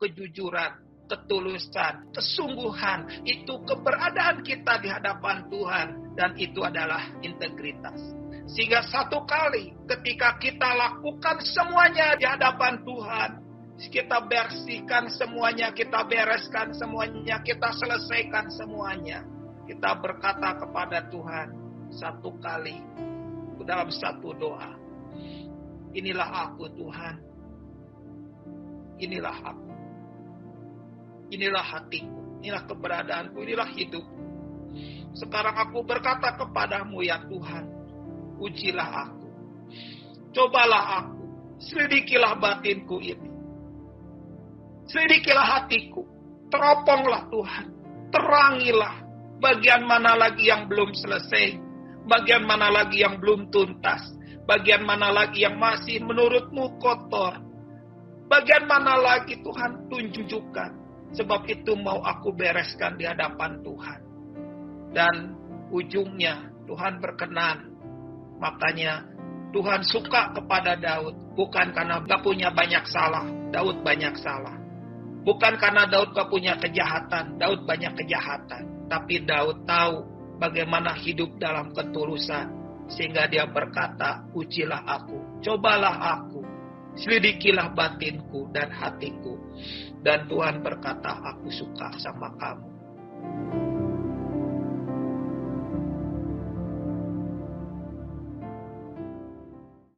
kejujuran, ketulusan, kesungguhan. Itu keberadaan kita di hadapan Tuhan. Dan itu adalah integritas. Sehingga satu kali ketika kita lakukan semuanya di hadapan Tuhan, kita bersihkan semuanya, kita bereskan semuanya, kita selesaikan semuanya. Kita berkata kepada Tuhan satu kali dalam satu doa. Inilah aku Tuhan. Inilah aku. Inilah hatiku. Inilah keberadaanku. Inilah hidup. Sekarang aku berkata kepadamu ya Tuhan ujilah aku. Cobalah aku, selidikilah batinku ini. Selidikilah hatiku, teroponglah Tuhan, terangilah bagian mana lagi yang belum selesai, bagian mana lagi yang belum tuntas, bagian mana lagi yang masih menurutmu kotor, bagian mana lagi Tuhan tunjukkan, sebab itu mau aku bereskan di hadapan Tuhan. Dan ujungnya Tuhan berkenan Makanya Tuhan suka kepada Daud bukan karena gak punya banyak salah. Daud banyak salah. Bukan karena Daud gak punya kejahatan. Daud banyak kejahatan. Tapi Daud tahu bagaimana hidup dalam ketulusan. Sehingga dia berkata, ujilah aku, cobalah aku, selidikilah batinku dan hatiku. Dan Tuhan berkata, aku suka sama kamu.